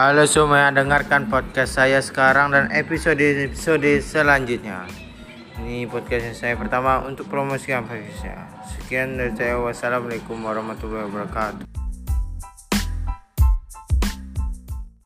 Halo semua yang dengarkan podcast saya sekarang dan episode-episode selanjutnya. Ini podcastnya saya pertama untuk promosikan podcast. Sekian dari saya. Wassalamualaikum warahmatullahi wabarakatuh.